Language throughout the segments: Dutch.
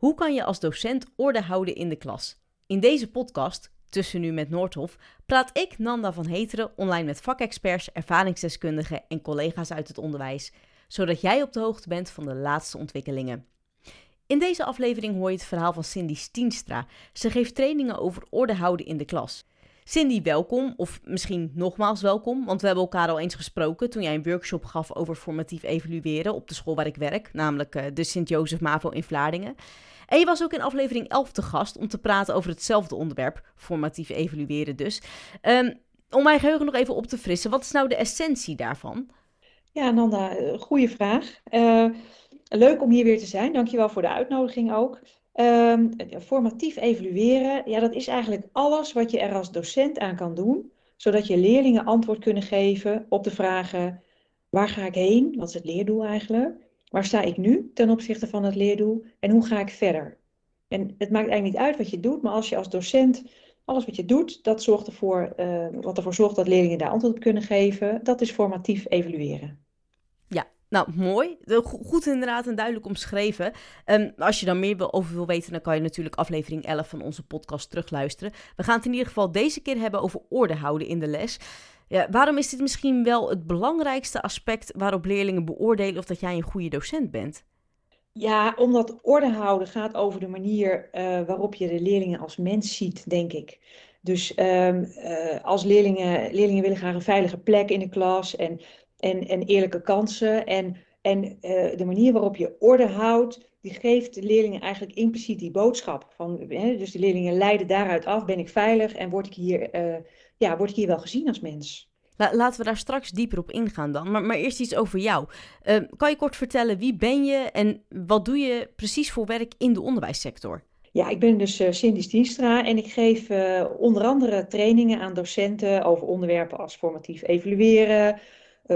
Hoe kan je als docent orde houden in de klas? In deze podcast, Tussen Nu met Noordhof, praat ik, Nanda van Heteren, online met vakexperts, ervaringsdeskundigen en collega's uit het onderwijs, zodat jij op de hoogte bent van de laatste ontwikkelingen. In deze aflevering hoor je het verhaal van Cindy Stienstra. Ze geeft trainingen over orde houden in de klas. Cindy, welkom, of misschien nogmaals welkom, want we hebben elkaar al eens gesproken toen jij een workshop gaf over formatief evalueren op de school waar ik werk, namelijk eh, de Sint-Jozef Mavo in Vlaardingen. En je was ook in aflevering 11 te gast om te praten over hetzelfde onderwerp, formatief evalueren dus. Um, om mijn geheugen nog even op te frissen, wat is nou de essentie daarvan? Ja, Nanda, eh, goede vraag. Uh, leuk om hier weer te zijn. Dankjewel voor de uitnodiging ook. Um, formatief evalueren, ja, dat is eigenlijk alles wat je er als docent aan kan doen, zodat je leerlingen antwoord kunnen geven op de vragen: waar ga ik heen? Wat is het leerdoel eigenlijk? Waar sta ik nu ten opzichte van het leerdoel? En hoe ga ik verder? En het maakt eigenlijk niet uit wat je doet, maar als je als docent alles wat je doet, dat zorgt ervoor, uh, wat ervoor zorgt dat leerlingen daar antwoord op kunnen geven, dat is formatief evalueren. Nou, mooi. Goed inderdaad en duidelijk omschreven. Um, als je dan meer over wil weten, dan kan je natuurlijk aflevering 11 van onze podcast terugluisteren. We gaan het in ieder geval deze keer hebben over orde houden in de les. Ja, waarom is dit misschien wel het belangrijkste aspect waarop leerlingen beoordelen of dat jij een goede docent bent? Ja, omdat orde houden gaat over de manier uh, waarop je de leerlingen als mens ziet, denk ik. Dus um, uh, als leerlingen, leerlingen willen graag een veilige plek in de klas en en, en eerlijke kansen. En, en uh, de manier waarop je orde houdt, die geeft de leerlingen eigenlijk impliciet die boodschap. Van, hè, dus de leerlingen leiden daaruit af, ben ik veilig en word ik hier, uh, ja, word ik hier wel gezien als mens. Laten we daar straks dieper op ingaan dan. Maar, maar eerst iets over jou. Uh, kan je kort vertellen wie ben je en wat doe je precies voor werk in de onderwijssector? Ja, ik ben dus uh, Cindy Stienstra en ik geef uh, onder andere trainingen aan docenten over onderwerpen als formatief evalueren,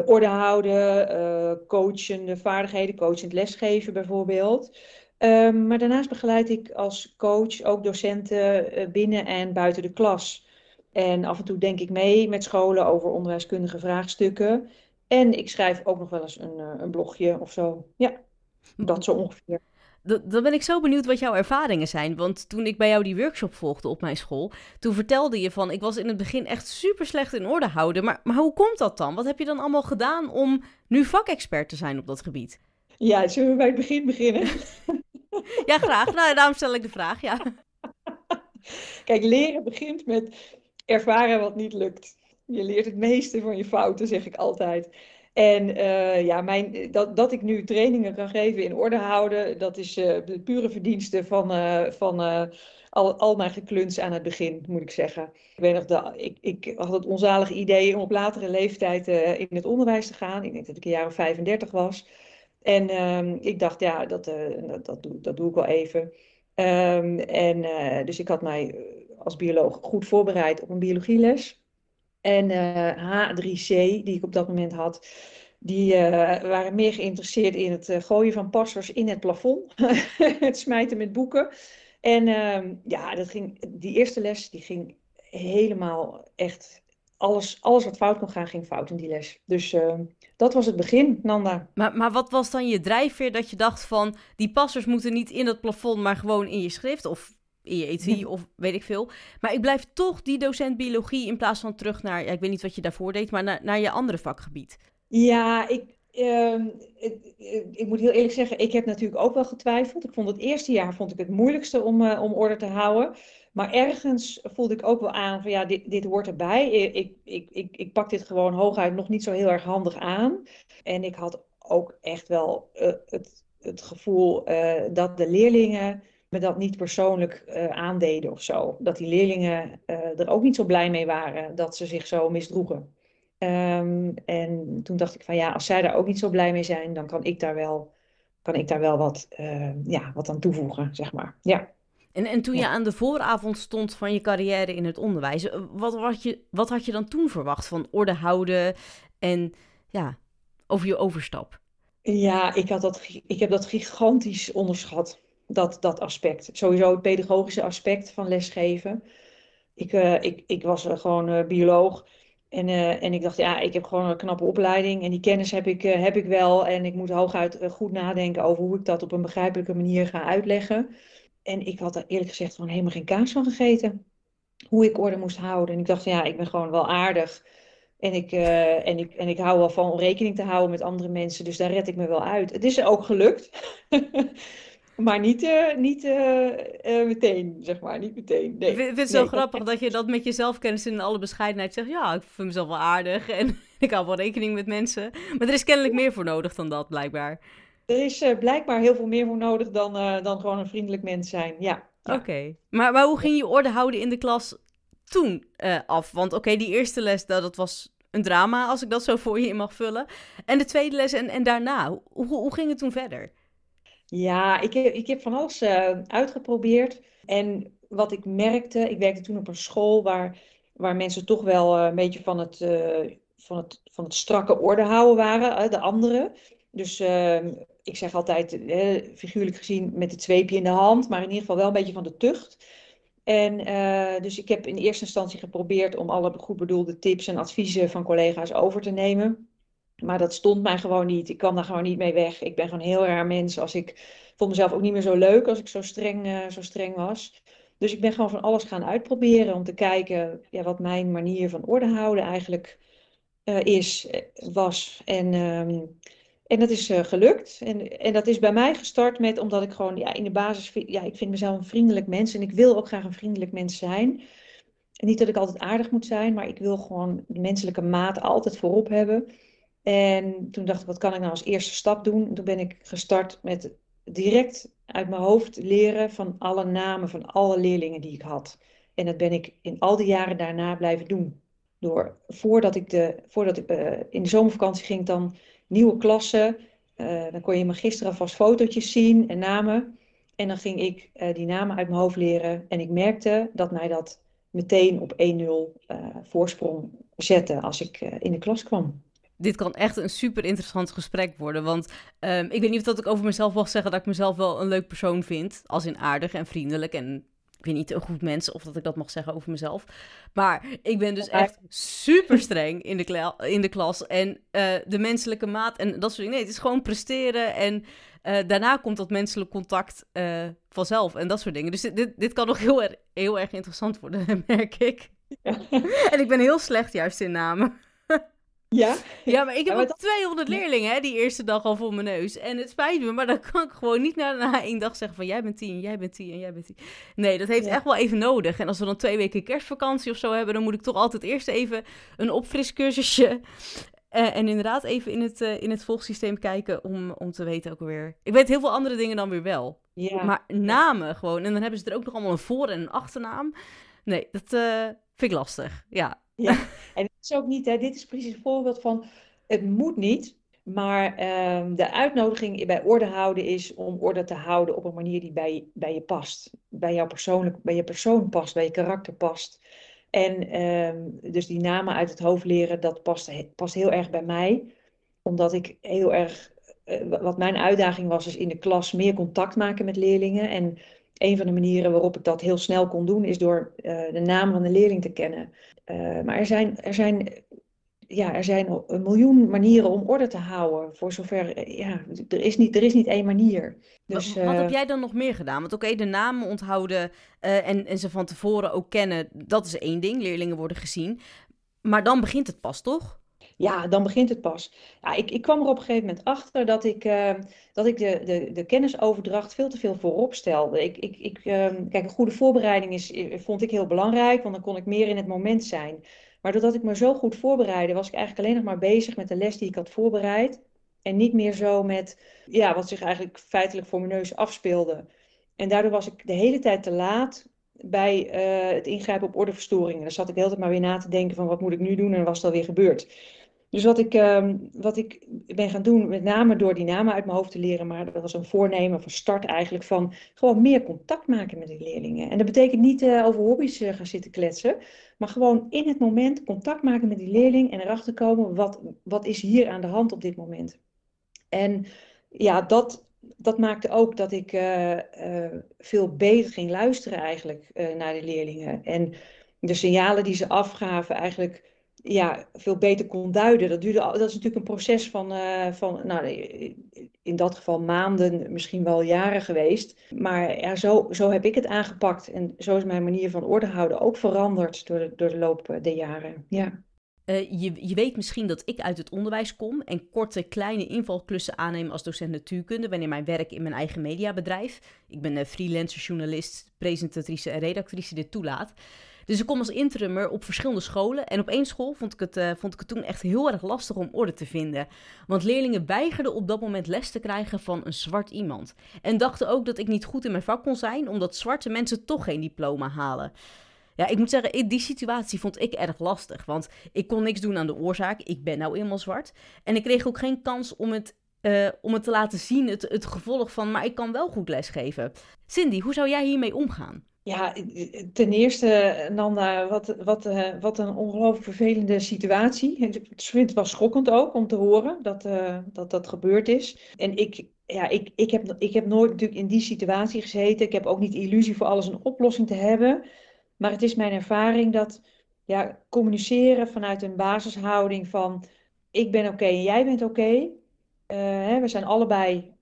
orde houden, uh, coachende vaardigheden, coachend lesgeven bijvoorbeeld. Um, maar daarnaast begeleid ik als coach ook docenten uh, binnen en buiten de klas. En af en toe denk ik mee met scholen over onderwijskundige vraagstukken. En ik schrijf ook nog wel eens een, een blogje of zo. Ja, dat zo ongeveer dan ben ik zo benieuwd wat jouw ervaringen zijn. Want toen ik bij jou die workshop volgde op mijn school, toen vertelde je van, ik was in het begin echt super slecht in orde houden. Maar, maar hoe komt dat dan? Wat heb je dan allemaal gedaan om nu vakexpert te zijn op dat gebied? Ja, zullen we bij het begin beginnen? ja, graag. Nou, daarom stel ik de vraag, ja. Kijk, leren begint met ervaren wat niet lukt. Je leert het meeste van je fouten, zeg ik altijd. En uh, ja, mijn, dat, dat ik nu trainingen kan geven in orde houden, dat is uh, de pure verdienste van, van al, al mijn gekluns aan het begin, moet ik zeggen. Ik weet nog, dat, ik, ik had het onzalige idee om op latere leeftijd in het onderwijs te gaan. Ik denk dat ik een jaar of 35 was. En ehm, ik dacht, ja, dat, dat, doe, dat doe ik wel even. Um, en dus ik had mij als bioloog goed voorbereid op een biologieles. En uh, H3C, die ik op dat moment had, die uh, waren meer geïnteresseerd in het uh, gooien van passers in het plafond. het smijten met boeken. En uh, ja, dat ging, die eerste les die ging helemaal echt. Alles, alles wat fout kon gaan, ging fout in die les. Dus ehm, dat was het begin, Nanda. Maar, maar wat was dan je drijfveer dat je dacht van... die passers moeten niet in het plafond, maar gewoon in je schrift? Of in je etui of weet ik veel. Maar ik blijf toch die docent biologie in plaats van terug naar, ja, ik weet niet wat je daarvoor deed, maar naar, naar je andere vakgebied. Ja, ik, uh, ik, ik, moet heel eerlijk zeggen, ik heb natuurlijk ook wel getwijfeld. Ik vond het eerste jaar vond ik het moeilijkste om, uh, om orde te houden. Maar ergens voelde ik ook wel aan van ja, dit, dit hoort erbij. Ik, ik, ik, ik pak dit gewoon hooguit nog niet zo heel erg handig aan. En ik had ook echt wel uh, het, het gevoel dat de leerlingen me dat niet persoonlijk uh, aandeden of zo. Dat die leerlingen uh, er ook niet zo blij mee waren dat ze zich zo misdroegen. Um, en toen dacht ik van ja, als zij daar ook niet zo blij mee zijn, dan kan ik daar wel, kan ik daar wel wat, uh, ja, wat aan toevoegen, zeg maar. Ja. En, en toen je aan de vooravond stond van je carrière in het onderwijs, wat, wat, je, wat had je dan toen verwacht van orde houden en ja, over je overstap? Ja, ik, had dat, ik heb dat gigantisch onderschat dat, dat aspect. Sowieso het pedagogische aspect van lesgeven. Ik, uh, ik, ik was uh, gewoon uh, bioloog En, eh, en ik dacht, ja, ik heb gewoon een knappe opleiding en die kennis heb ik, eh, heb ik wel. En ik moet hooguit goed nadenken over hoe ik dat op een begrijpelijke manier ga uitleggen. En ik had er eerlijk gezegd gewoon helemaal geen kaas van gegeten. Hoe ik orde moest houden. En ik dacht, ja, ik ben gewoon wel aardig. En ik, en, ik, en ik hou wel van om rekening te houden met andere mensen. Dus daar red ik me wel uit. Het is ook gelukt. Maar niet, uh, niet uh, uh, meteen, zeg maar. Niet meteen. Nee. Ik vind, het zo grappig dat je dat met je zelfkennis in alle bescheidenheid zegt. Ja, ik vind mezelf wel aardig en ik hou wel rekening met mensen. Maar er is kennelijk meer voor nodig dan dat, blijkbaar. Er is blijkbaar heel veel meer voor nodig dan, dan gewoon een vriendelijk mens zijn, ja. ja. Oké. Maar, maar hoe ging je orde houden in de klas toen af? Want oké, die eerste les, dat, dat was een drama, als ik dat zo voor je in mag vullen. En de tweede les en, en daarna, hoe, hoe ging het toen verder? Ja, ik heb, ik heb van alles uh, uitgeprobeerd. En wat ik merkte, ik werkte toen op een school waar, waar mensen toch wel uh, een beetje van het, uh, van, het, van het strakke orde houden waren, de anderen. Dus ehm, ik zeg altijd, figuurlijk gezien, met het zweepje in de hand, maar in ieder geval wel een beetje van de tucht. En dus ik heb in eerste instantie geprobeerd om alle goed bedoelde tips en adviezen van collega's over te nemen. Maar dat stond mij gewoon niet. Ik kwam daar gewoon niet mee weg. Ik ben gewoon een heel raar mens. Als ik vond mezelf ook niet meer zo leuk als ik zo streng, uh, zo streng was. Dus ik ben gewoon van alles gaan uitproberen om te kijken ja, wat mijn manier van orde houden eigenlijk uh, is, eh, was. En, um, en dat is gelukt. En, en dat is bij mij gestart met omdat ik gewoon ja, in de basis, ja, ik vind mezelf een vriendelijk mens en ik wil ook graag een vriendelijk mens zijn. En niet dat ik altijd aardig moet zijn, maar ik wil gewoon de menselijke maat altijd voorop hebben. En toen dacht ik, wat kan ik nou als eerste stap doen? Toen ben ik gestart met direct uit mijn hoofd leren van alle namen van alle leerlingen die ik had. En dat ben ik in al die jaren daarna blijven doen. Door, voordat ik, de, voordat ik uh, in de zomervakantie ging, dan nieuwe klassen. Uh, dan kon je me gisteren alvast fotootjes zien en namen. En dan ging ik uh, die namen uit mijn hoofd leren. En ik merkte dat mij dat meteen op 1-0 voorsprong zette als ik in de klas kwam dit kan echt een super interessant gesprek worden. Want um, ik weet niet of dat ik over mezelf mag zeggen dat ik mezelf wel een leuk persoon vind. Als in aardig en vriendelijk en ik weet niet, een goed mens, of dat ik dat mag zeggen over mezelf. Maar ik ben dus echt super streng in de, in de klas. En uh, de menselijke maat en dat soort dingen. Nee, het is gewoon presteren. En uh, daarna komt dat menselijk contact uh, vanzelf en dat soort dingen. Dus dit, dit kan nog heel, erg, heel erg interessant worden, merk ik. Ja. en ik ben heel slecht juist in namen. Ja? Ja, maar ik heb ook 200 leerlingen hè, die eerste dag al voor mijn neus. En het spijt me, maar dan kan ik gewoon niet na, na één dag zeggen van... jij bent tien, jij bent tien en jij bent tien. Nee, dat heeft echt wel even nodig. En als we dan twee weken kerstvakantie of zo hebben... dan moet ik toch altijd eerst even een opfriscursusje... Uh, en inderdaad even in het, uh, in het volgsysteem kijken om, om te weten ook weer... Ik weet heel veel andere dingen dan weer wel. Ja. Maar namen gewoon. En dan hebben ze er ook nog allemaal een voor- en een achternaam. Nee, dat uh, vind ik lastig. Ja, ja, en dit is ook niet, hè, dit is precies een voorbeeld van, het moet niet, maar um, de uitnodiging bij orde houden is om orde te houden op een manier die bij, bij je past. Bij jouw persoonlijk, bij je persoon past, bij je karakter past. En um, dus die namen uit het hoofd leren, dat past, past heel erg bij mij. Omdat ik heel erg, uh, wat mijn uitdaging was, is in de klas meer contact maken met leerlingen. En een van de manieren waarop ik dat heel snel kon doen, is door uh, de naam van de leerling te kennen. Uh, maar er zijn, er, zijn, ja, er zijn een miljoen manieren om orde te houden. Voor zover, eh, ja, er is niet, er is niet één manier. Dus, wat, wat heb jij dan nog meer gedaan? Want oké, de namen onthouden en, en ze van tevoren ook kennen, dat is één ding. Leerlingen worden gezien. Maar dan begint het pas, toch? Ja, dan begint het pas. Ja, ik, ik kwam er op een gegeven moment achter dat ik, uh, dat ik de, de, de kennisoverdracht veel te veel voorop stelde. Ik, ik, ik, uh, kijk, een goede voorbereiding is, eh, vond ik heel belangrijk, want dan kon ik meer in het moment zijn. Maar doordat ik me zo goed voorbereidde, was ik eigenlijk alleen nog maar bezig met de les die ik had voorbereid. En niet meer zo met ja, wat zich eigenlijk feitelijk voor mijn neus afspeelde. En daardoor was ik de hele tijd te laat bij uh, het ingrijpen op ordeverstoringen. Dan zat ik de tijd maar weer na te denken van wat moet ik nu doen en was het alweer gebeurd. Dus wat ik, uh, wat ik ben gaan doen, met name door die namen uit mijn hoofd te leren, maar dat was een voornemen van start eigenlijk van gewoon meer contact maken met de leerlingen. En dat betekent niet uh, over hobby's uh, gaan zitten kletsen, maar gewoon in het moment contact maken met die leerling en erachter komen wat, wat is hier aan de hand op dit moment. En ja, dat, dat maakte ook dat ik uh, veel beter ging luisteren eigenlijk naar de leerlingen. En de signalen die ze afgaven eigenlijk ja, veel beter kon duiden. Dat, duurde, dat is natuurlijk een proces van, uh, van nou, in dat geval maanden, misschien wel jaren geweest. Maar ja, zo, zo heb ik het aangepakt. En zo is mijn manier van orde houden ook veranderd door door de loop der jaren. Ja. Uh, je, je weet misschien dat ik uit het onderwijs kom en korte kleine invalklussen aanneem als docent natuurkunde wanneer mijn werk in mijn eigen mediabedrijf. Ik ben freelancer, journalist, presentatrice en redactrice dit toelaat. Dus ik kom als interimmer op verschillende scholen. En op één school vond ik, het, uh, vond ik het toen echt heel erg lastig om orde te vinden. Want leerlingen weigerden op dat moment les te krijgen van een zwart iemand. En dachten ook dat ik niet goed in mijn vak kon zijn, omdat zwarte mensen toch geen diploma halen. Ja, ik moet zeggen, die situatie vond ik erg lastig. Want ik kon niks doen aan de oorzaak. Ik ben nou eenmaal zwart. En ik kreeg ook geen kans om het, uh, om het te laten zien, het, het gevolg van, maar ik kan wel goed lesgeven. Cindy, hoe zou jij hiermee omgaan? Ja, ten eerste, Nanda, wat, wat, uh, wat een ongelooflijk vervelende situatie. Het was schokkend ook om te horen dat uh, dat, dat gebeurd is. En ik, ja, ik, ik, heb, ik heb nooit natuurlijk in die situatie gezeten. Ik heb ook niet de illusie voor alles een oplossing te hebben. Maar het is mijn ervaring dat ja, communiceren vanuit een basishouding van ik ben oké en jij bent oké. Uh, we zijn allebei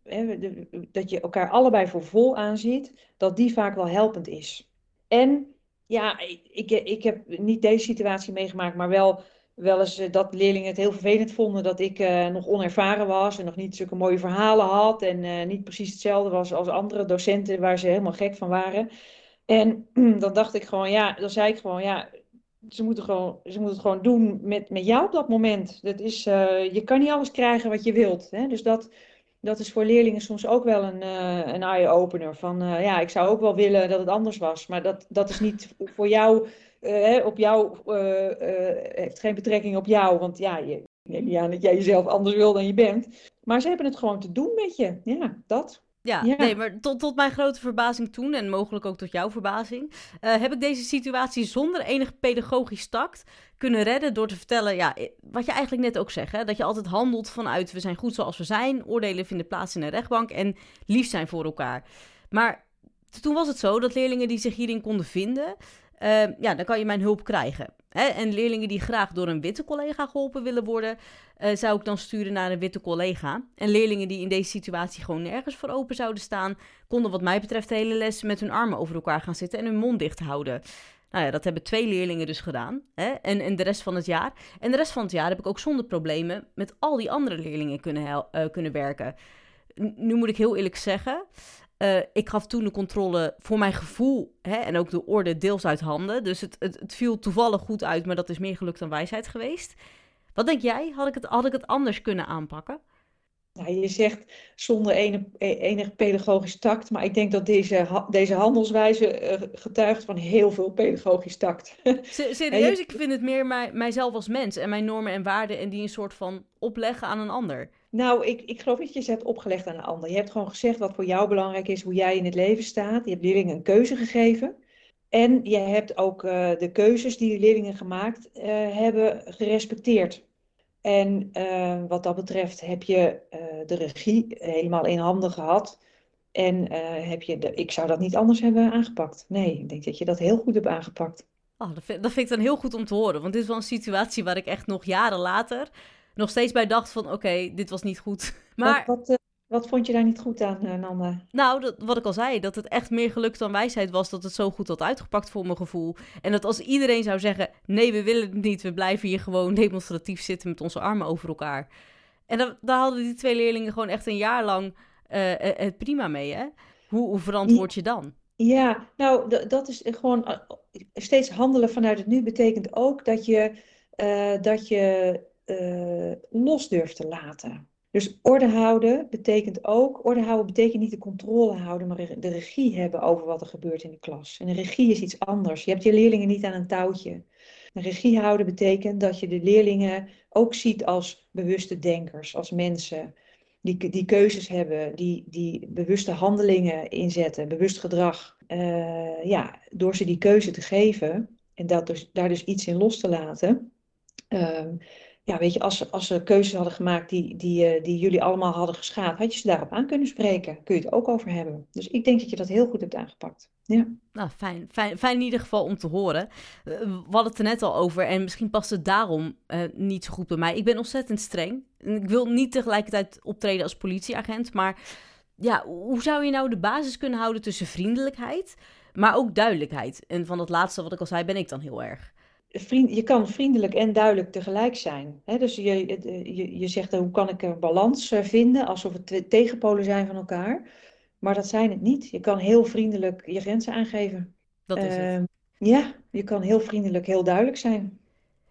dat je elkaar allebei voor vol aanziet, dat die vaak wel helpend is. En ja, ik, ik heb niet deze situatie meegemaakt, maar wel, wel eens eh, dat leerlingen het heel vervelend vonden dat ik uh, nog onervaren was en nog niet zulke mooie verhalen had en uh, niet precies hetzelfde was als andere docenten waar ze helemaal gek van waren. En dan dacht ik gewoon, ja, dan zei ik gewoon, ja, ze moeten, gewoon, ze moeten het gewoon doen met, met jou op dat moment. Dat is, je kan niet alles krijgen wat je wilt. Hè? Dus dat, dat is voor leerlingen soms ook wel een, uh, een eye-opener. Van uh, ja, ik zou ook wel willen dat het anders was. Maar dat, dat is niet voor jou, uh, op jou, heeft geen betrekking op jou. Want ja, je neemt niet aan dat jij jezelf anders wil dan je bent. Maar ze hebben het gewoon te doen met je. Ja, dat. Ja, nee, maar tot, tot mijn grote verbazing toen, en mogelijk ook tot jouw verbazing, uh, heb ik deze situatie zonder enig pedagogisch tact kunnen redden door te vertellen, ja, wat je eigenlijk net ook zegt, hè, dat je altijd handelt vanuit we zijn goed zoals we zijn, oordelen vinden plaats in een rechtbank en lief zijn voor elkaar. Maar toen was het zo dat leerlingen die zich hierin konden vinden, uh, ja, dan kan je mijn hulp krijgen. Hè? En leerlingen die graag door een witte collega geholpen willen worden, uh, zou ik dan sturen naar een witte collega. En leerlingen die in deze situatie gewoon nergens voor open zouden staan, konden wat mij betreft de hele les met hun armen over elkaar gaan zitten en hun mond dicht houden. Nou ja, dat hebben twee leerlingen dus gedaan. Hè? En, en de rest van het jaar. En de rest van het jaar heb ik ook zonder problemen met al die andere leerlingen kunnen, uh, kunnen werken. nu moet ik heel eerlijk zeggen, uh, ik gaf toen de controle voor mijn gevoel hè, en ook de orde deels uit handen. Dus het, het, het, viel toevallig goed uit, maar dat is meer geluk dan wijsheid geweest. Wat denk jij? Had ik het, had ik het anders kunnen aanpakken? Nou, je zegt zonder enig, enig pedagogisch tact, maar ik denk dat deze, deze handelswijze eh, getuigt van heel veel pedagogisch tact. Serieus, ik vind het meer mij, mijzelf als mens en mijn normen en waarden en die een soort van opleggen aan een ander. Nou, ik, ik geloof niet dat je ze hebt opgelegd aan een ander. Je hebt gewoon gezegd wat voor jou belangrijk is, hoe jij in het leven staat. Je hebt leerlingen een keuze gegeven. En je hebt ook uh, de keuzes die de leerlingen gemaakt uh, hebben gerespecteerd. En uh, wat dat betreft heb je de regie helemaal in handen gehad. En heb je de, ik zou dat niet anders hebben aangepakt. Nee, ik denk dat je dat heel goed hebt aangepakt. Oh, dat, vind, dat vind ik dan heel goed om te horen. Want dit is wel een situatie waar ik echt nog jaren later nog steeds bij dacht van oké, dit was niet goed. Maar... Wat, wat, wat, vond je daar niet goed aan, uh, Nanda? Nou, dat, wat ik al zei, dat het echt meer geluk dan wijsheid was dat het zo goed had uitgepakt voor mijn gevoel. En dat als iedereen zou zeggen, nee, we willen het niet, we blijven hier gewoon demonstratief zitten met onze armen over elkaar. En dan, daar hadden die twee leerlingen gewoon echt een jaar lang uh, het prima mee, hè? Hoe, hoe verantwoord je dan? Ja, nou, dat is gewoon steeds handelen vanuit het nu betekent ook dat je, dat je los durft te laten. Dus orde houden betekent ook, orde houden betekent niet de controle houden, maar de regie hebben over wat er gebeurt in de klas. En de regie is iets anders. Je hebt je leerlingen niet aan een touwtje. De regie houden betekent dat je de leerlingen ook ziet als bewuste denkers, als mensen die, die keuzes hebben, die, die bewuste handelingen inzetten, bewust gedrag. Uh, ja, door ze die keuze te geven en dat dus, daar dus iets in los te laten, uh, ja, weet je, als, ze- als ze keuzes hadden gemaakt die, die, eh, die jullie allemaal hadden geschaad, had je ze daarop aan kunnen spreken. Kun je het ook over hebben. Dus ik denk dat je dat heel goed hebt aangepakt. Ja. Nou, fijn. Fijn, fijn in ieder geval om te horen. Eh, we hadden het er net al over en misschien past het daarom eh, niet zo goed bij mij. Ik ben ontzettend streng. En Ik wil niet tegelijkertijd optreden als politieagent, maar ja, hoe zou je nou de basis kunnen houden tussen vriendelijkheid, maar ook duidelijkheid? En van dat laatste wat ik al zei, ben ik dan heel erg. Vriend, je kan vriendelijk en duidelijk tegelijk zijn. Hè? Dus je, je, je zegt, eh, hoe kan ik een balans eh, vinden, alsof het tegenpolen zijn van elkaar. Maar dat zijn het niet. Je kan heel vriendelijk je grenzen aangeven. Dat is het. Ehm, ja, je kan heel vriendelijk, heel duidelijk zijn.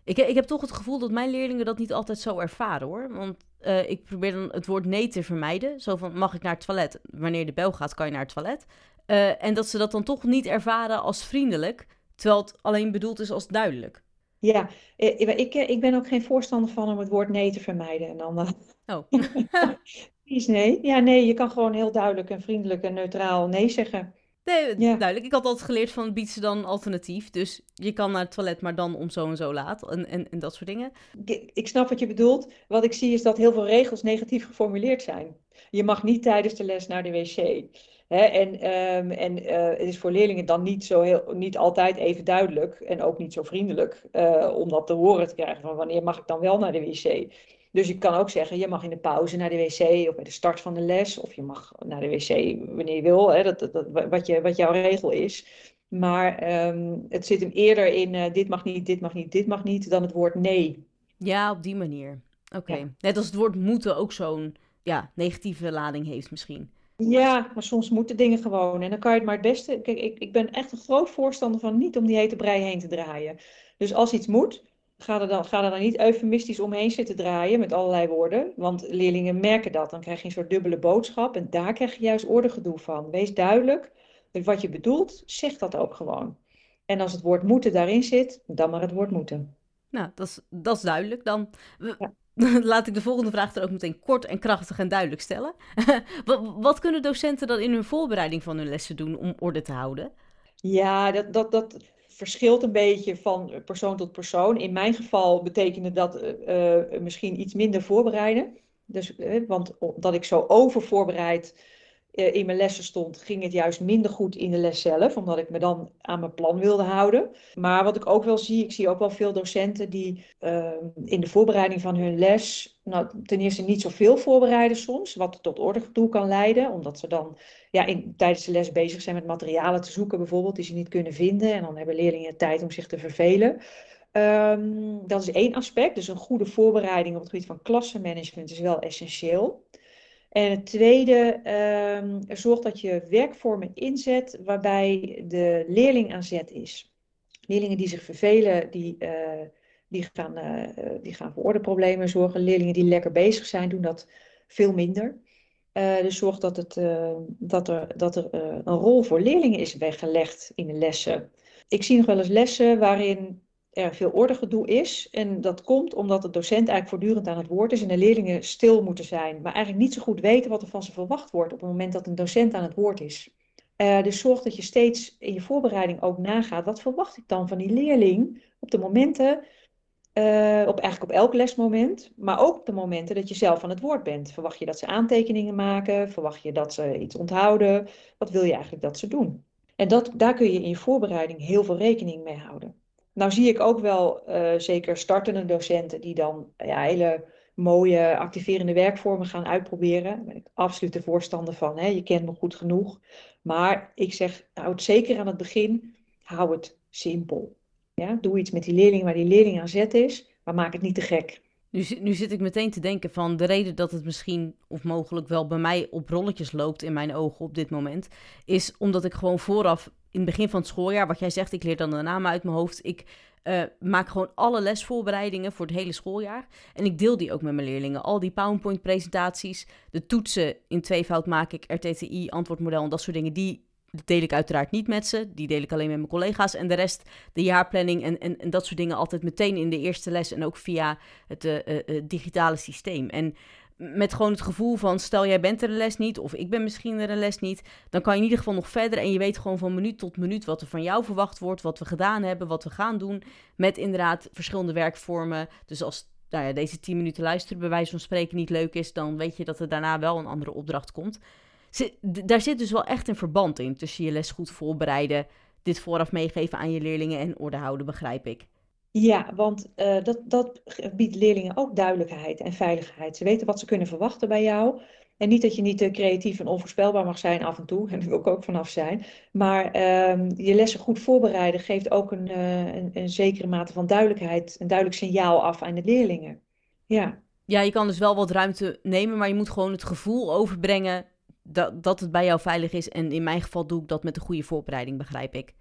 Ik, ik heb toch het gevoel dat mijn leerlingen dat niet altijd zo ervaren hoor. Want eh, ik probeer dan het woord nee te vermijden. Zo van, mag ik naar het toilet? Wanneer de bel gaat, kan je naar het toilet. Eh, en dat ze dat dan toch niet ervaren als vriendelijk, terwijl het alleen bedoeld is als duidelijk. Ja, eh, ik, ik ben ook geen voorstander van om het woord nee te vermijden. En dan, eh, Oh, is nee. Ja, nee, je kan gewoon heel duidelijk en vriendelijk en neutraal nee zeggen. nee, Ja. duidelijk. Ik had altijd geleerd van, biedt ze dan alternatief. Dus je kan naar het toilet, maar dan om zo en zo laat. En, en, en dat soort dingen. Ik, ik snap wat je bedoelt. Wat ik zie is dat heel veel regels negatief geformuleerd zijn. Je mag niet tijdens de les naar de wc. Hè, en ehm, en eh, het is voor leerlingen dan niet, zo heel, niet altijd even duidelijk en ook niet zo vriendelijk eh, om dat te horen te krijgen van wanneer mag ik dan wel naar de wc. Dus je kan ook zeggen, je mag in de pauze naar de wc of bij de start van de les. Of je mag naar de wc wanneer je wil, hè, dat, dat, dat- wat, je, wat jouw regel is. Maar ehm, het zit hem eerder in eh, dit mag niet, dit mag niet, dit mag niet, dan het woord nee. Ja, op die manier. Oké. Ja. Net als het woord moeten ook zo'n ja, negatieve lading heeft misschien. Ja, maar soms moeten dingen gewoon. En dan kan je het maar het beste. Kijk, ik, ik ben echt een groot voorstander van niet om die hete brei heen te draaien. Dus als iets moet, ga er dan, ga er dan niet eufemistisch omheen zitten draaien met allerlei woorden. Want leerlingen merken dat. Dan krijg je een soort dubbele boodschap. En daar krijg je juist ordegedoe van. Wees duidelijk. met Wat je bedoelt, zeg dat ook gewoon. En als het woord moeten daarin zit, dan maar het woord moeten. Nou, dat is, dat is duidelijk. Dan we- Ja. laat ik de volgende vraag er ook meteen kort en krachtig en duidelijk stellen. wat, kunnen docenten dan in hun voorbereiding van hun lessen doen om orde te houden? Ja, dat, dat, dat verschilt een beetje van persoon tot persoon. In mijn geval betekende dat eh, eh, misschien iets minder voorbereiden. Dus, eh, want omdat ik zo overvoorbereid in mijn lessen stond, ging het juist minder goed in de les zelf, omdat ik me dan aan mijn plan wilde houden. Maar wat ik ook wel zie, ik zie ook wel veel docenten die eh, in de voorbereiding van hun les, nou, ten eerste niet zoveel voorbereiden soms, wat tot ordegedoe kan leiden, omdat ze dan ja, in, tijdens de les bezig zijn met materialen te zoeken, bijvoorbeeld, die ze niet kunnen vinden. En dan hebben leerlingen tijd om zich te vervelen. Ehm, dat is één aspect. Dus een goede voorbereiding op het gebied van klassenmanagement is wel essentieel. En het tweede, ehm, zorg dat je werkvormen inzet waarbij de leerling aan zet is. Leerlingen die zich vervelen, die, eh, die, gaan, eh, die gaan voor ordeproblemen zorgen. Leerlingen die lekker bezig zijn, doen dat veel minder. Eh, dus zorg dat, het, dat er, dat er een rol voor leerlingen is weggelegd in de lessen. Ik zie nog wel eens lessen waarin er veel ordegedoe is. En dat komt omdat de docent eigenlijk voortdurend aan het woord is en de leerlingen stil moeten zijn. Maar eigenlijk niet zo goed weten wat er van ze verwacht wordt op het moment dat een docent aan het woord is. Eh, dus zorg dat je steeds in je voorbereiding ook nagaat. Wat verwacht ik dan van die leerling op de momenten, eh, op, eigenlijk op elk lesmoment, maar ook op de momenten dat je zelf aan het woord bent. Verwacht je dat ze aantekeningen maken? Verwacht je dat ze iets onthouden? Wat wil je eigenlijk dat ze doen? En dat, daar kun je in je voorbereiding heel veel rekening mee houden. Nou zie ik ook wel eh, zeker startende docenten die dan ja, hele mooie activerende werkvormen gaan uitproberen. Daar ben ik absoluut de voorstander van. Hè? Je kent me goed genoeg. Maar ik zeg, houd zeker aan het begin, hou het simpel. Ja? Doe iets met die leerling waar die leerling aan zet is, maar maak het niet te gek. Nu, nu zit ik meteen te denken van de reden dat het misschien of mogelijk wel bij mij op rolletjes loopt in mijn ogen op dit moment, is omdat ik gewoon vooraf in het begin van het schooljaar, wat jij zegt, ik leer dan de namen uit mijn hoofd, ik eh, maak gewoon alle lesvoorbereidingen voor het hele schooljaar en ik deel die ook met mijn leerlingen. Al die PowerPoint-presentaties, de toetsen in tweevoud maak ik, RTTI, antwoordmodel en dat soort dingen, die deel ik uiteraard niet met ze. Die deel ik alleen met mijn collega's. En de rest, de jaarplanning en, en, dat soort dingen, altijd meteen in de eerste les. En ook via het eh, eh, eh, digitale systeem. En met gewoon het gevoel van, stel jij bent er een les niet, of ik ben misschien er een les niet, dan kan je in ieder geval nog verder en je weet gewoon van minuut tot minuut wat er van jou verwacht wordt, wat we gedaan hebben, wat we gaan doen, met inderdaad verschillende werkvormen. Dus als nou ja, deze 10 minuten luisteren bij wijze van spreken niet leuk is, dan weet je dat er daarna wel een andere opdracht komt. Daar zit dus wel echt een verband in tussen je les goed voorbereiden, dit vooraf meegeven aan je leerlingen en orde houden, begrijp ik. Ja, want uh, dat, dat biedt leerlingen ook duidelijkheid en veiligheid. Ze weten wat ze kunnen verwachten bij jou. En niet dat je niet te creatief en onvoorspelbaar mag zijn af en toe, en daar wil ik ook vanaf zijn. Maar uh, je lessen goed voorbereiden geeft ook een, uh, een, een, zekere mate van duidelijkheid, een duidelijk signaal af aan de leerlingen. Ja. Ja, je kan dus wel wat ruimte nemen, maar je moet gewoon het gevoel overbrengen dat, dat het bij jou veilig is. En in mijn geval doe ik dat met een goede voorbereiding, begrijp ik.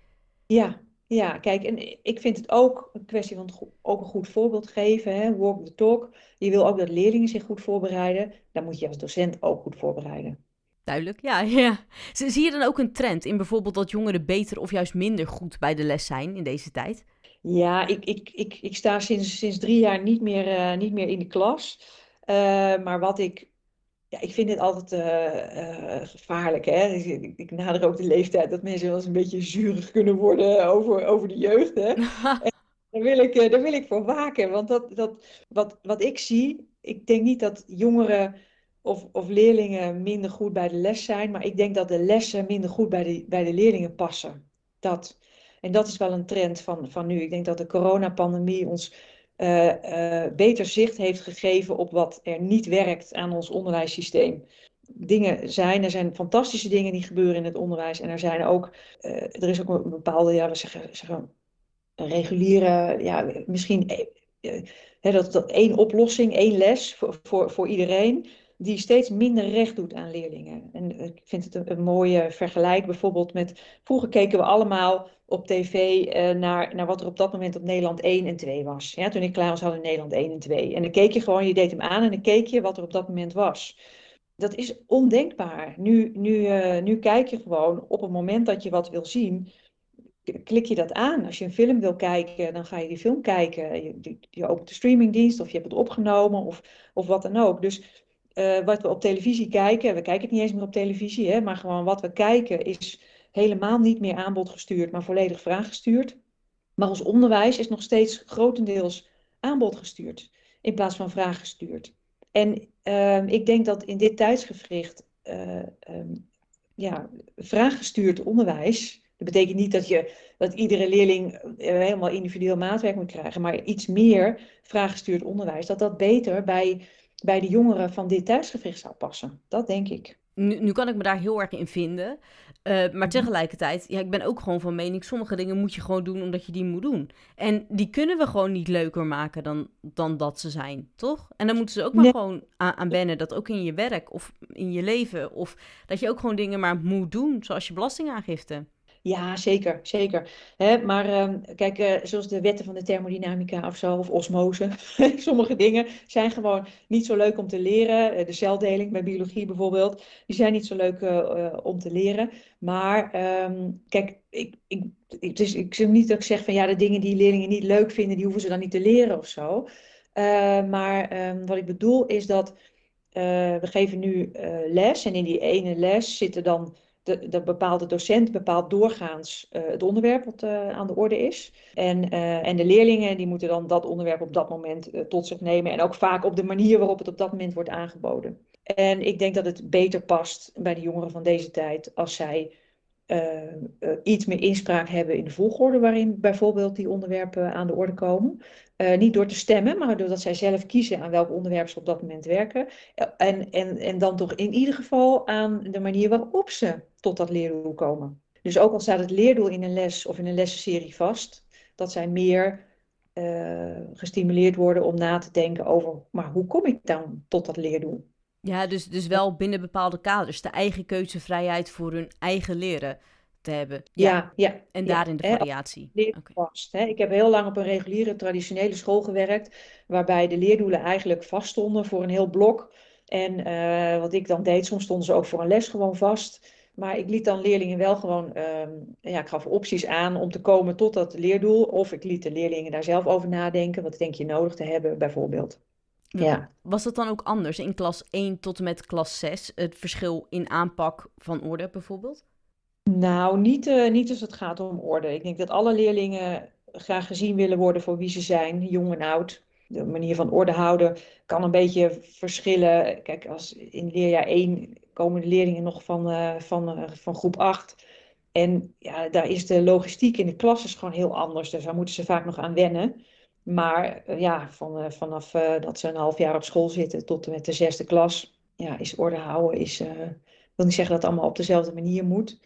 Ja, ja, kijk, en ik vind het ook een kwestie van ook een goed voorbeeld geven. Hè? Walk the talk. Je wil ook dat leerlingen zich goed voorbereiden. Dan moet je als docent ook goed voorbereiden. Duidelijk, ja. ja. Zie je dan ook een trend in bijvoorbeeld dat jongeren beter of juist minder goed bij de les zijn in deze tijd? Ja, ik, ik, ik, ik sta sinds, sinds drie jaar niet meer, uh, niet meer in de klas. Uh, maar wat ik ja, ik vind het altijd uh, uh, gevaarlijk. Hè? Ik, ik, nader ook de leeftijd dat mensen wel eens een beetje zurig kunnen worden over, over de jeugd. Hè? daar, wil ik, uh, daar wil ik voor waken. Want dat, dat, wat, wat ik zie, ik denk niet dat jongeren of, of leerlingen minder goed bij de les zijn. Maar ik denk dat de lessen minder goed bij de, bij de leerlingen passen. Dat. En dat is wel een trend van, van nu. Ik denk dat de coronapandemie ons uh, beter zicht heeft gegeven op wat er niet werkt aan ons onderwijssysteem. Dingen zijn, er zijn fantastische dingen die gebeuren in het onderwijs. En er zijn ook, uh, er is ook een bepaalde, ja, we zeggen, zeggen reguliere, ja, misschien hè, dat, dat één oplossing, één les voor, voor, voor iedereen die steeds minder recht doet aan leerlingen. En ik vind het een, een mooie vergelijk bijvoorbeeld met... Vroeger keken we allemaal op tv uh, naar, naar wat er op dat moment op Nederland 1 en 2 was. Ja, toen ik klaar was hadden Nederland 1 en 2. En dan keek je gewoon, je deed hem aan en dan keek je wat er op dat moment was. Dat is ondenkbaar. Nu, nu, uh, nu kijk je gewoon op het moment dat je wat wil zien klik je dat aan. Als je een film wil kijken, dan ga je die film kijken. Je, je opent de streamingdienst of je hebt het opgenomen of, of wat dan ook. Dus uh, wat we op televisie kijken, we kijken het niet eens meer op televisie, hè, maar gewoon wat we kijken is helemaal niet meer aanbodgestuurd, maar volledig vraaggestuurd. Maar ons onderwijs is nog steeds grotendeels aanbodgestuurd in plaats van vraaggestuurd. En uh, ik denk dat in dit tijdsgevricht uh, um, ja, vraaggestuurd onderwijs. Dat betekent niet dat, je, dat iedere leerling helemaal individueel maatwerk moet krijgen, maar iets meer vraaggestuurd onderwijs. Dat dat beter bij bij de jongeren van dit thuisgevricht zou passen. Dat denk ik. Nu, nu kan ik me daar heel erg in vinden. Uh, maar mhm. tegelijkertijd, ja, ik ben ook gewoon van mening, sommige dingen moet je gewoon doen omdat je die moet doen. En die kunnen we gewoon niet leuker maken dan, dan dat ze zijn, toch? En dan moeten ze ook maar gewoon aan, aan wennen, dat ook in je werk of in je leven, of dat je ook gewoon dingen maar moet doen, zoals je belastingaangifte. Ja, zeker, zeker. maar uh, kijk, uh, zoals de wetten van de thermodynamica of zo, of osmose. Sommige dingen zijn gewoon niet zo leuk om te leren. Eh, de celdeling bij biologie bijvoorbeeld, die zijn niet zo leuk uh, om te leren. Maar um, kijk, ik, ik, het is, ik zeg niet dat ik zeg van ja, de dingen die leerlingen niet leuk vinden, die hoeven ze dan niet te leren of zo. maar um, wat ik bedoel is dat we geven nu les en in die ene les zitten dan de, de bepaalde docent bepaalt doorgaans uh, het onderwerp wat uh, aan de orde is. En, uh, en de leerlingen die moeten dan dat onderwerp op dat moment tot zich nemen. En ook vaak op de manier waarop het op dat moment wordt aangeboden. En ik denk dat het beter past bij de jongeren van deze tijd als zij iets meer inspraak hebben in de volgorde waarin bijvoorbeeld die onderwerpen aan de orde komen. Niet door te stemmen, maar doordat zij zelf kiezen aan welk onderwerp ze op dat moment werken. En, en, en dan toch in ieder geval aan de manier waarop ze tot dat leerdoel komen. Dus ook al staat het leerdoel in een les of in een lessenserie vast, dat zij meer uh, gestimuleerd worden om na te denken over, maar hoe kom ik dan tot dat leerdoel? Ja, dus, dus wel binnen bepaalde kaders, de eigen keuzevrijheid voor hun eigen leren te hebben. Ja, ja. en daarin de variatie. Okay. Vast, hè. Ik heb heel lang op een reguliere traditionele school gewerkt, waarbij de leerdoelen eigenlijk vaststonden voor een heel blok. En uh, wat ik dan deed, soms stonden ze ook voor een les gewoon vast. Maar ik liet dan leerlingen wel gewoon, um, ja, ik gaf opties aan om te komen tot dat leerdoel. Of ik liet de leerlingen daar zelf over nadenken. Wat denk je nodig te hebben, bijvoorbeeld. Ja. Was dat dan ook anders in klas 1 tot en met klas 6? Het verschil in aanpak van orde bijvoorbeeld? Nou, niet, uh, niet als het gaat om orde. Ik denk dat alle leerlingen graag gezien willen worden voor wie ze zijn, jong en oud. De manier van orde houden kan een beetje verschillen. Kijk, als in leerjaar 1 komen de leerlingen nog van, uh, van, van groep 8. En ja, daar is de logistiek in de klas gewoon heel anders. Dus daar moeten ze vaak nog aan wennen. Maar ja, van, vanaf dat ze een half jaar op school zitten tot en met de zesde klas, ja, is orde houden. Is, wil niet zeggen dat het allemaal op dezelfde manier moet.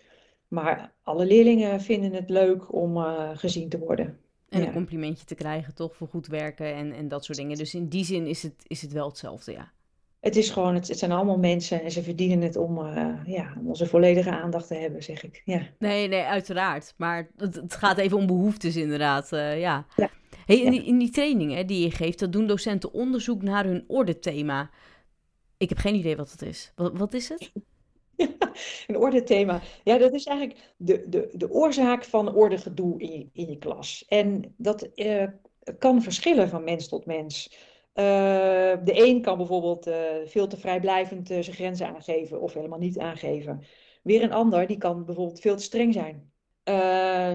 Maar alle leerlingen vinden het leuk om gezien te worden. En een complimentje te krijgen, toch, voor goed werken en, en dat soort dingen. Dus in die zin is het, is het wel hetzelfde, ja. Het is gewoon, het, het zijn allemaal mensen en ze verdienen het om, uh, ja, om onze volledige aandacht te hebben, zeg ik. Ja. Nee, nee, uiteraard. Maar het, het gaat even om behoeftes, inderdaad. Uh, ja. ja. Hey, in, die, in die trainingen die je geeft, dat doen docenten onderzoek naar hun ordethema. Ik heb geen idee wat het is. Wat, wat is het? een ordethema. Ja, dat is eigenlijk de, de, de oorzaak van ordegedoe in je, in je klas. En dat eh, kan verschillen van mens tot mens. Uh, de een kan bijvoorbeeld uh, veel te vrijblijvend zijn grenzen aangeven of helemaal niet aangeven. Weer een ander die kan bijvoorbeeld veel te streng zijn.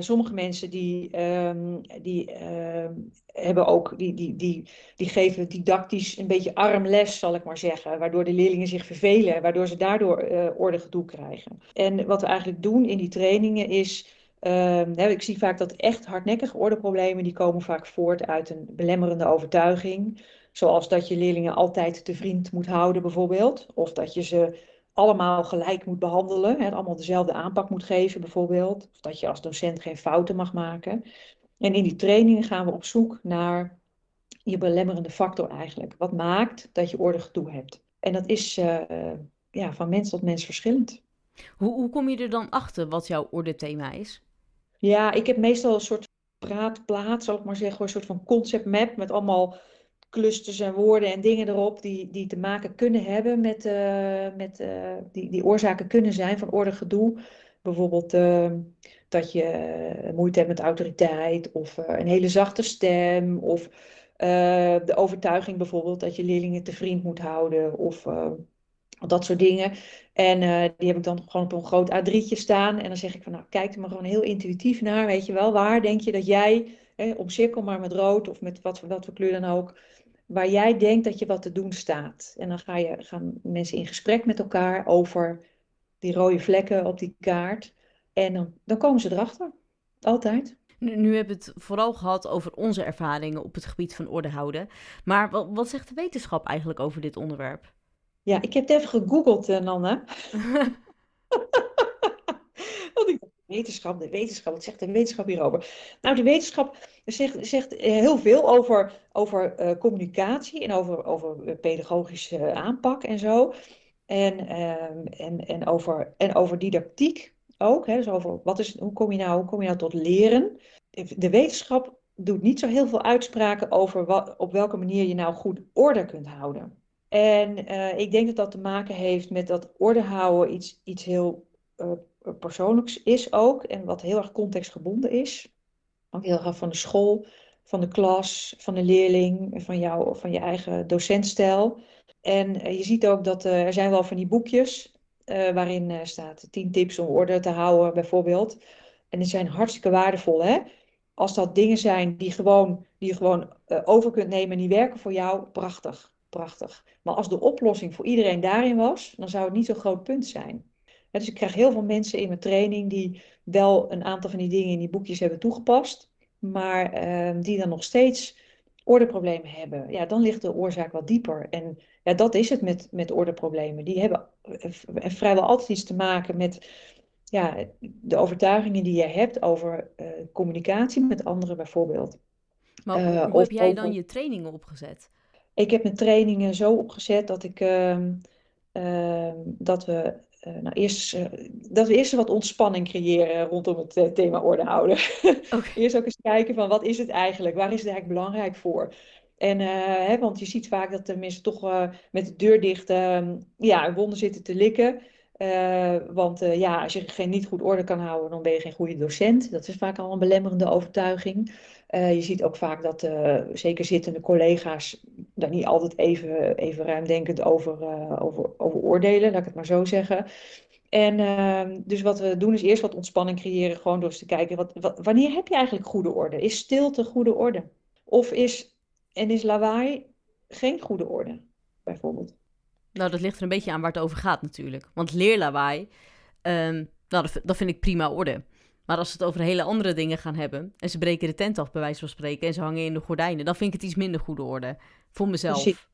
Sommige mensen die, um, die uh, hebben ook, die, die, die, die geven didactisch een beetje armles, zal ik maar zeggen. Waardoor de leerlingen zich vervelen, waardoor ze daardoor uh, orde gedoe krijgen. En wat we eigenlijk doen in die trainingen is. ik zie vaak dat echt hardnekkige ordeproblemen, die komen vaak voort uit een belemmerende overtuiging. Zoals dat je leerlingen altijd te vriend moet houden bijvoorbeeld. Of dat je ze allemaal gelijk moet behandelen. Hè, allemaal dezelfde aanpak moet geven bijvoorbeeld. Of dat je als docent geen fouten mag maken. En in die trainingen gaan we op zoek naar je belemmerende factor eigenlijk. Wat maakt dat je orde gedoe hebt. En dat is uh, ja, van mens tot mens verschillend. Hoe, hoe kom je er dan achter wat jouw ordethema is? Ja, ik heb meestal een soort praatplaat, zal ik maar zeggen. Een soort van concept map met allemaal clusters en woorden en dingen erop die, die te maken kunnen hebben met, uh, met uh, die, die oorzaken kunnen zijn van orde gedoe. Bijvoorbeeld uh, dat je moeite hebt met autoriteit of een hele zachte stem of de overtuiging bijvoorbeeld dat je leerlingen te vriend moet houden of dat soort dingen. En die heb ik dan gewoon op een groot A3'tje staan en dan zeg ik van nou kijk er maar gewoon heel intuïtief naar, weet je wel, waar denk je dat jij, hè, omcirkel maar met rood of met wat, wat voor kleur dan ook, waar jij denkt dat je wat te doen staat. En dan ga je, gaan mensen in gesprek met elkaar over die rode vlekken op die kaart. En dan, dan komen ze erachter. Altijd. Nu, nu hebben we het vooral gehad over onze ervaringen op het gebied van orde houden. Maar wat, wat zegt de wetenschap eigenlijk over dit onderwerp? Ja, ik heb het even gegoogeld, uh, Nanne. Want ik wetenschap, de wetenschap, wat zegt de wetenschap hierover? Nou, de wetenschap zegt, zegt heel veel over, over uh, communicatie en over, over eh, pedagogische aanpak en zo. En, uh, en, en, over, en over didactiek ook. Hè, dus over wat is, hoe, kom je nou, hoe kom je nou tot leren? De wetenschap doet niet zo heel veel uitspraken over wat, op welke manier je nou goed orde kunt houden. En uh, ik denk dat dat te maken heeft met dat orde houden iets, iets heel uh, persoonlijks is ook. En wat heel erg contextgebonden is. Ook heel erg van de school, van de klas, van de leerling, van, jou, van je eigen docentstijl. En uh, je ziet ook dat er zijn wel van die boekjes uh, waarin staat 10 tips om orde te houden, bijvoorbeeld. En die zijn hartstikke waardevol, hè? Als dat dingen zijn die, gewoon, die je gewoon over kunt nemen en die werken voor jou, prachtig, prachtig. Maar als de oplossing voor iedereen daarin was, dan zou het niet zo'n groot punt zijn dus ik krijg heel veel mensen in mijn training die wel een aantal van die dingen in die boekjes hebben toegepast, maar uh, die dan nog steeds ordeproblemen hebben. Ja, dan ligt de oorzaak wat dieper. En ja, dat is het met, met ordeproblemen. Die hebben eh, vrijwel altijd iets te maken met ja, de overtuigingen die je hebt over uh, communicatie met anderen bijvoorbeeld. Maar hoe, uh, hoe heb jij dan je trainingen opgezet? Ik heb mijn trainingen zo opgezet dat ik ehm, ehm, dat we uh, nou, eerst, uh, dat we eerst wat ontspanning creëren rondom het uh, thema orde houden. Okay. eerst ook eens kijken van wat is het eigenlijk? Waar is het eigenlijk belangrijk voor? En, hè, want je ziet vaak dat de mensen toch met de deur dicht ehm, ja, een wonden zitten te likken. want ja, als je geen niet goed orde kan houden, dan ben je geen goede docent. Dat is vaak al een belemmerende overtuiging. Uh, je ziet ook vaak dat uh, zeker zittende collega's daar niet altijd even, even ruimdenkend over, uh, over, over oordelen, laat ik het maar zo zeggen. En ehm, dus wat we doen is eerst wat ontspanning creëren, gewoon door eens te kijken, wat, wat, wanneer heb je eigenlijk goede orde? Is stilte goede orde? Of is en is lawaai geen goede orde, bijvoorbeeld? Nou, dat ligt er een beetje aan waar het over gaat natuurlijk. Want leerlawaai, um, nou, dat, dat vind ik prima orde. Maar als ze het over hele andere dingen gaan hebben. en ze breken de tent af, bij wijze van spreken. en ze hangen in de gordijnen. dan vind ik het iets minder goede orde. Voor mezelf.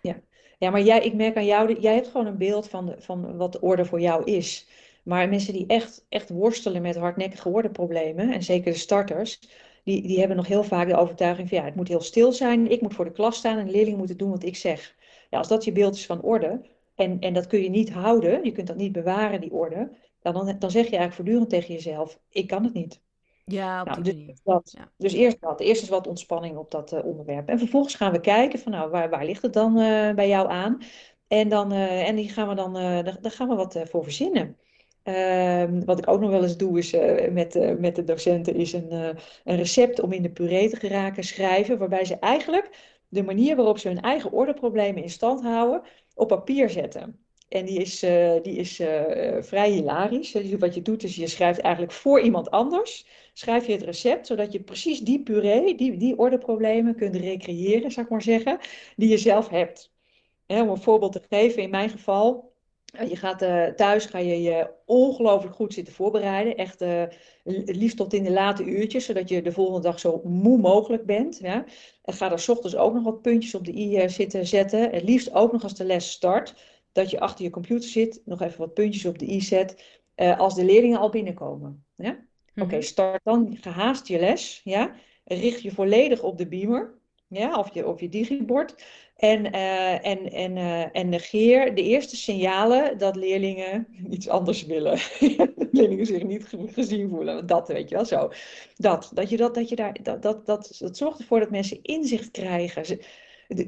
Ja. ja, maar jij, ik merk aan jou. jij hebt gewoon een beeld van, van wat orde voor jou is. Maar mensen die echt, echt worstelen met hardnekkige ordeproblemen. en zeker de starters. Die, die hebben nog heel vaak de overtuiging van ja, het moet heel stil zijn. Ik moet voor de klas staan en de leerlingen moeten doen wat ik zeg. Ja, als dat je beeld is van orde. En, en dat kun je niet houden, je kunt dat niet bewaren, die orde dan, dan zeg je eigenlijk voortdurend tegen jezelf, ik kan het niet. Ja, op nou, dus, dat, dus eerst dat. Eerst is wat ontspanning op dat uh, onderwerp. En vervolgens gaan we kijken van nou, waar, waar ligt het dan uh, bij jou aan? En dan, uh, en die gaan we dan, daar, daar, gaan we wat voor verzinnen. Ehm, wat ik ook nog wel eens doe is met, met de docenten is een, een recept om in de puree te geraken schrijven. Waarbij ze eigenlijk de manier waarop ze hun eigen ordeproblemen in stand houden op papier zetten. En die is, uh, die is uh, vrij hilarisch. Dus wat je doet is je schrijft eigenlijk voor iemand anders. Schrijf je het recept, zodat je precies die puree, die, die ordeproblemen kunt recreëren, zou ik maar zeggen, die je zelf hebt. Om een voorbeeld te geven, in mijn geval, je gaat thuis, ga je je ongelooflijk goed zitten voorbereiden. Echt liefst tot in de late uurtjes, zodat je de volgende dag zo moe mogelijk bent. Ja? En ga er ochtends ook nog wat puntjes op de i zitten zetten. Het liefst ook nog als de les start dat je achter je computer zit, nog even wat puntjes op de i zet, uh, als de leerlingen al binnenkomen. Ja? Oké, mhm. start dan gehaast je les. Ja? Richt je volledig op de beamer ja? of, je, of je digibord. En, uh, en, en, uh, en negeer de eerste signalen dat leerlingen iets anders willen. leerlingen zich niet gezien voelen. Dat weet je wel zo. Dat, dat, je dat, dat, je daar, dat, dat, dat, dat zorgt ervoor dat mensen inzicht krijgen. Ze,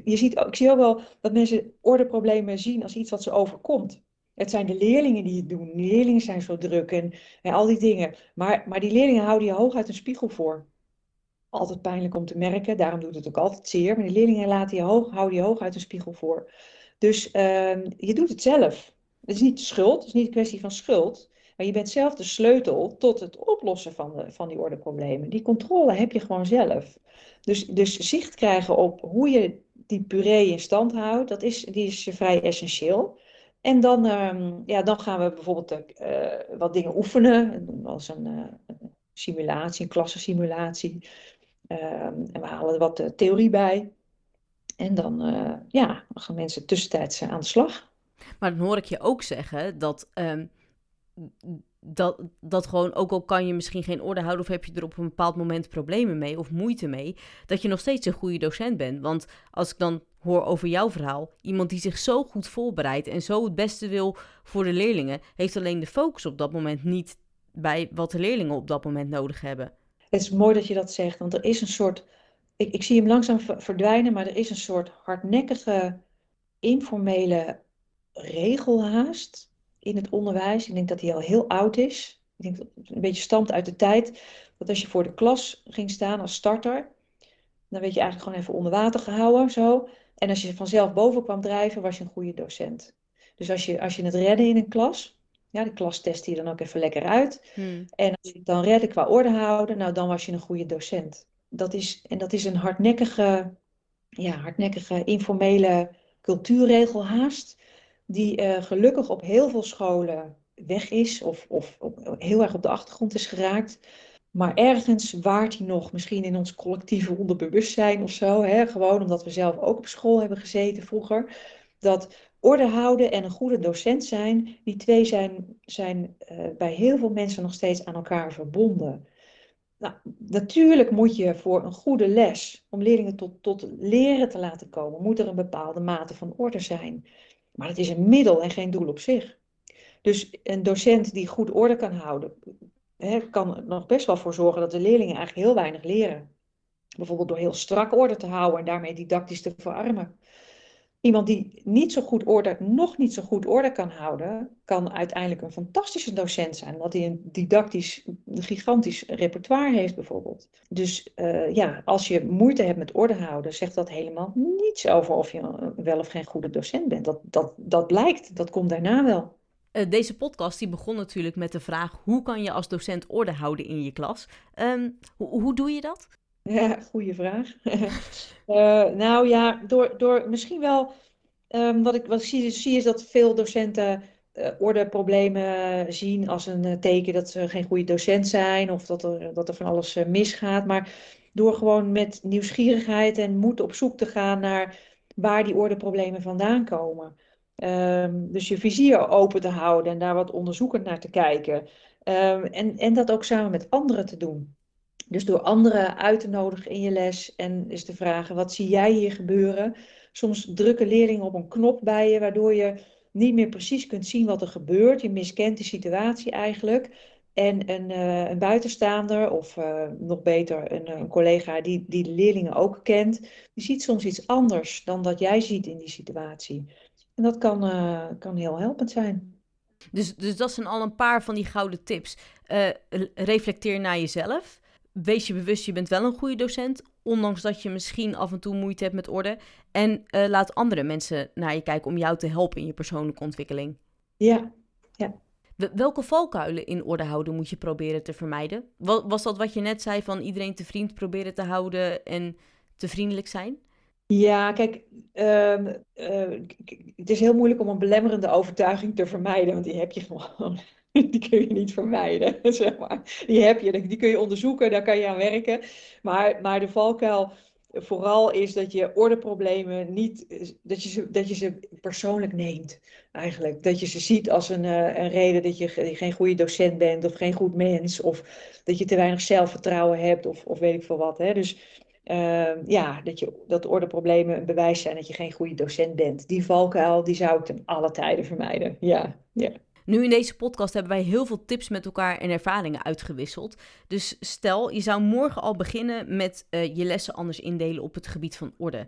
je ziet, ik zie ook wel dat mensen ordeproblemen zien als iets wat ze overkomt. Het zijn de leerlingen die het doen. Die leerlingen zijn zo druk en, en al die dingen. Maar, maar die leerlingen houden je hoog uit een spiegel voor. Altijd pijnlijk om te merken, daarom doet het ook altijd zeer. Maar die leerlingen laten je hoog, houden je hoog uit een spiegel voor. Dus uh, je doet het zelf. Het is niet schuld, het is niet een kwestie van schuld. Maar je bent zelf de sleutel tot het oplossen van, de, van die ordeproblemen. Die controle heb je gewoon zelf. Dus, dus zicht krijgen op hoe je die puree in stand houdt, dat is, die is vrij essentieel. En dan, um, ja, dan gaan we bijvoorbeeld uh, wat dingen oefenen, als een uh, simulatie, een klassensimulatie. Uh, en we halen wat uh, theorie bij. En dan, ja, gaan mensen tussentijds aan de slag. Maar dan hoor ik je ook zeggen dat um, dat, dat gewoon, ook al kan je misschien geen orde houden of heb je er op een bepaald moment problemen mee of moeite mee, dat je nog steeds een goede docent bent. Want als ik dan hoor over jouw verhaal, iemand die zich zo goed voorbereidt en zo het beste wil voor de leerlingen, heeft alleen de focus op dat moment niet bij wat de leerlingen op dat moment nodig hebben. Het is mooi dat je dat zegt, want er is een soort, ik, ik zie hem langzaam verdwijnen, maar er is een soort hardnekkige, informele regelhaast in het onderwijs. Ik denk dat die al heel oud is. Ik denk dat het een beetje stamt uit de tijd dat als je voor de klas ging staan als starter, dan werd je eigenlijk gewoon even onder water gehouden. Zo. En als je vanzelf boven kwam drijven, was je een goede docent. Dus als je, als je het redde in een klas, ja, de klas test je dan ook even lekker uit. Hmm. En als je het dan redde qua orde houden, nou dan was je een goede docent. Dat is, en dat is een hardnekkige, ja, hardnekkige informele cultuurregel haast die uh, gelukkig op heel veel scholen weg is of, of, heel erg op de achtergrond is geraakt. Maar ergens waart hij nog, misschien in ons collectieve onderbewustzijn of zo, hè, gewoon omdat we zelf ook op school hebben gezeten vroeger, dat orde houden en een goede docent zijn, die twee zijn, zijn uh, bij heel veel mensen nog steeds aan elkaar verbonden. Nou, natuurlijk moet je voor een goede les, om leerlingen tot, tot leren te laten komen, moet er een bepaalde mate van orde zijn. Maar het is een middel en geen doel op zich. Dus een docent die goed orde kan houden, hè, kan er nog best wel voor zorgen dat de leerlingen eigenlijk heel weinig leren. Bijvoorbeeld door heel strak orde te houden en daarmee didactisch te verarmen. Iemand die niet zo goed orde, nog niet zo goed orde kan houden, kan uiteindelijk een fantastische docent zijn, omdat hij een didactisch, gigantisch repertoire heeft bijvoorbeeld. Dus uh, ja, als je moeite hebt met orde houden, zegt dat helemaal niets over of je wel of geen goede docent bent. Dat, dat, dat blijkt, dat komt daarna wel. Uh, deze podcast die begon natuurlijk met de vraag: hoe kan je als docent orde houden in je klas? Um, hoe, hoe doe je dat? Ja, goede vraag. Uh, nou ja, door, door misschien wel, um, wat, ik, wat zie, zie is dat veel docenten uh, ordeproblemen zien als een teken dat ze geen goede docent zijn of dat er, dat er van alles misgaat. Maar door gewoon met nieuwsgierigheid en moed op zoek te gaan naar waar die ordeproblemen vandaan komen. Um, dus je vizier open te houden en daar wat onderzoekend naar te kijken. Um, en, en dat ook samen met anderen te doen. Dus door anderen uit te nodigen in je les en eens te vragen: wat zie jij hier gebeuren? Soms drukken leerlingen op een knop bij je, waardoor je niet meer precies kunt zien wat er gebeurt. Je miskent de situatie eigenlijk. En een, uh, een buitenstaander, of uh, nog beter een, een, collega die, die de leerlingen ook kent, die ziet soms iets anders dan dat jij ziet in die situatie. En dat kan, kan heel helpend zijn. Dus, dus dat zijn al een paar van die gouden tips. reflecteer naar jezelf wees je bewust, je bent wel een goede docent, ondanks dat je misschien af en toe moeite hebt met orde. En uh, laat andere mensen naar je kijken om jou te helpen in je persoonlijke ontwikkeling. Ja, ja. Welke valkuilen in orde houden moet je proberen te vermijden? Was dat wat je net zei van iedereen te vriend proberen te houden en te vriendelijk zijn? Ja, kijk, uh, uh, het is heel moeilijk om een belemmerende overtuiging te vermijden, want die heb je gewoon. Die kun je niet vermijden, zeg maar. Die heb je, die kun je onderzoeken, daar kan je aan werken. Maar, maar de valkuil vooral is dat je ordeproblemen niet, dat je, ze, dat je ze persoonlijk neemt, eigenlijk. Dat je ze ziet als een, eh, een reden dat je geen goede docent bent of geen goed mens, of dat je te weinig zelfvertrouwen hebt, of, of weet ik veel wat. Hè. Dus uh, ja, dat, je, dat ordeproblemen een bewijs zijn dat je geen goede docent bent. Die valkuil, die zou ik ten alle tijden vermijden. Ja, ja. Nu in deze podcast hebben wij heel veel tips met elkaar en ervaringen uitgewisseld. Dus stel, je zou morgen al beginnen met uh, je lessen anders indelen op het gebied van orde.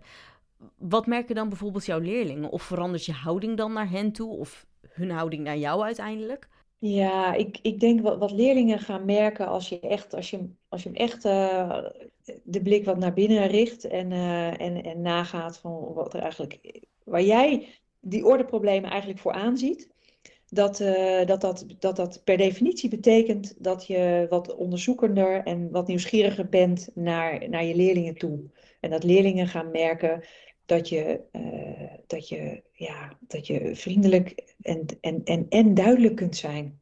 Wat merken dan bijvoorbeeld jouw leerlingen? Of verandert je houding dan naar hen toe? Of hun houding naar jou uiteindelijk? Ja, ik, ik denk wat, wat leerlingen gaan merken als je echt, als je, als je echt uh, de blik wat naar binnen richt en, uh, en, en nagaat van wat er eigenlijk, waar jij die ordeproblemen eigenlijk voor aanziet dat, uh, dat, dat, dat dat per definitie betekent dat je wat onderzoekender en wat nieuwsgieriger bent naar, naar je leerlingen toe. En dat leerlingen gaan merken dat je, uh, dat je, ja, dat je vriendelijk en, en, en, en duidelijk kunt zijn.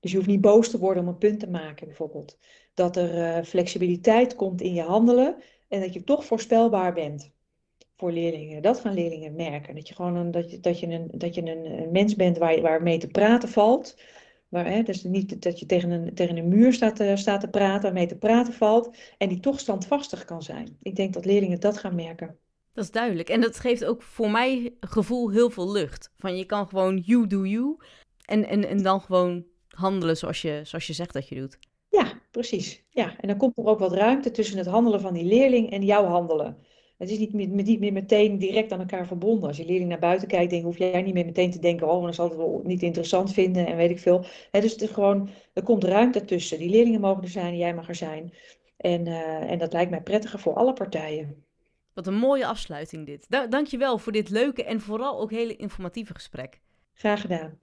Dus je hoeft niet boos te worden om een punt te maken, bijvoorbeeld. Dat er uh, flexibiliteit komt in je handelen en dat je toch voorspelbaar bent voor leerlingen. Dat gaan leerlingen merken. Dat je gewoon een, dat je, dat je een, dat je een, mens bent waar, waar mee te praten valt. Waar, hè, dus niet dat je tegen een, tegen een muur staat te, staat te praten, waarmee te praten valt. En die toch standvastig kan zijn. Ik denk dat leerlingen dat gaan merken. Dat is duidelijk. En dat geeft ook voor mij gevoel heel veel lucht. Van je kan gewoon you do you. En, en, en dan gewoon handelen zoals je, zoals je zegt dat je doet. Ja, precies. Ja, en dan komt er ook wat ruimte tussen het handelen van die leerling en jouw handelen. Het is niet, niet meer meteen direct aan elkaar verbonden. Als je leerling naar buiten kijkt, denk, hoef jij niet meer meteen te denken, oh, dan zal het wel niet interessant vinden en weet ik veel. dus het is gewoon, er komt ruimte tussen. Die leerlingen mogen er zijn jij mag er zijn. En, uh, en dat lijkt mij prettiger voor alle partijen. Wat een mooie afsluiting dit. Da dankjewel voor dit leuke en vooral ook hele informatieve gesprek. Graag gedaan.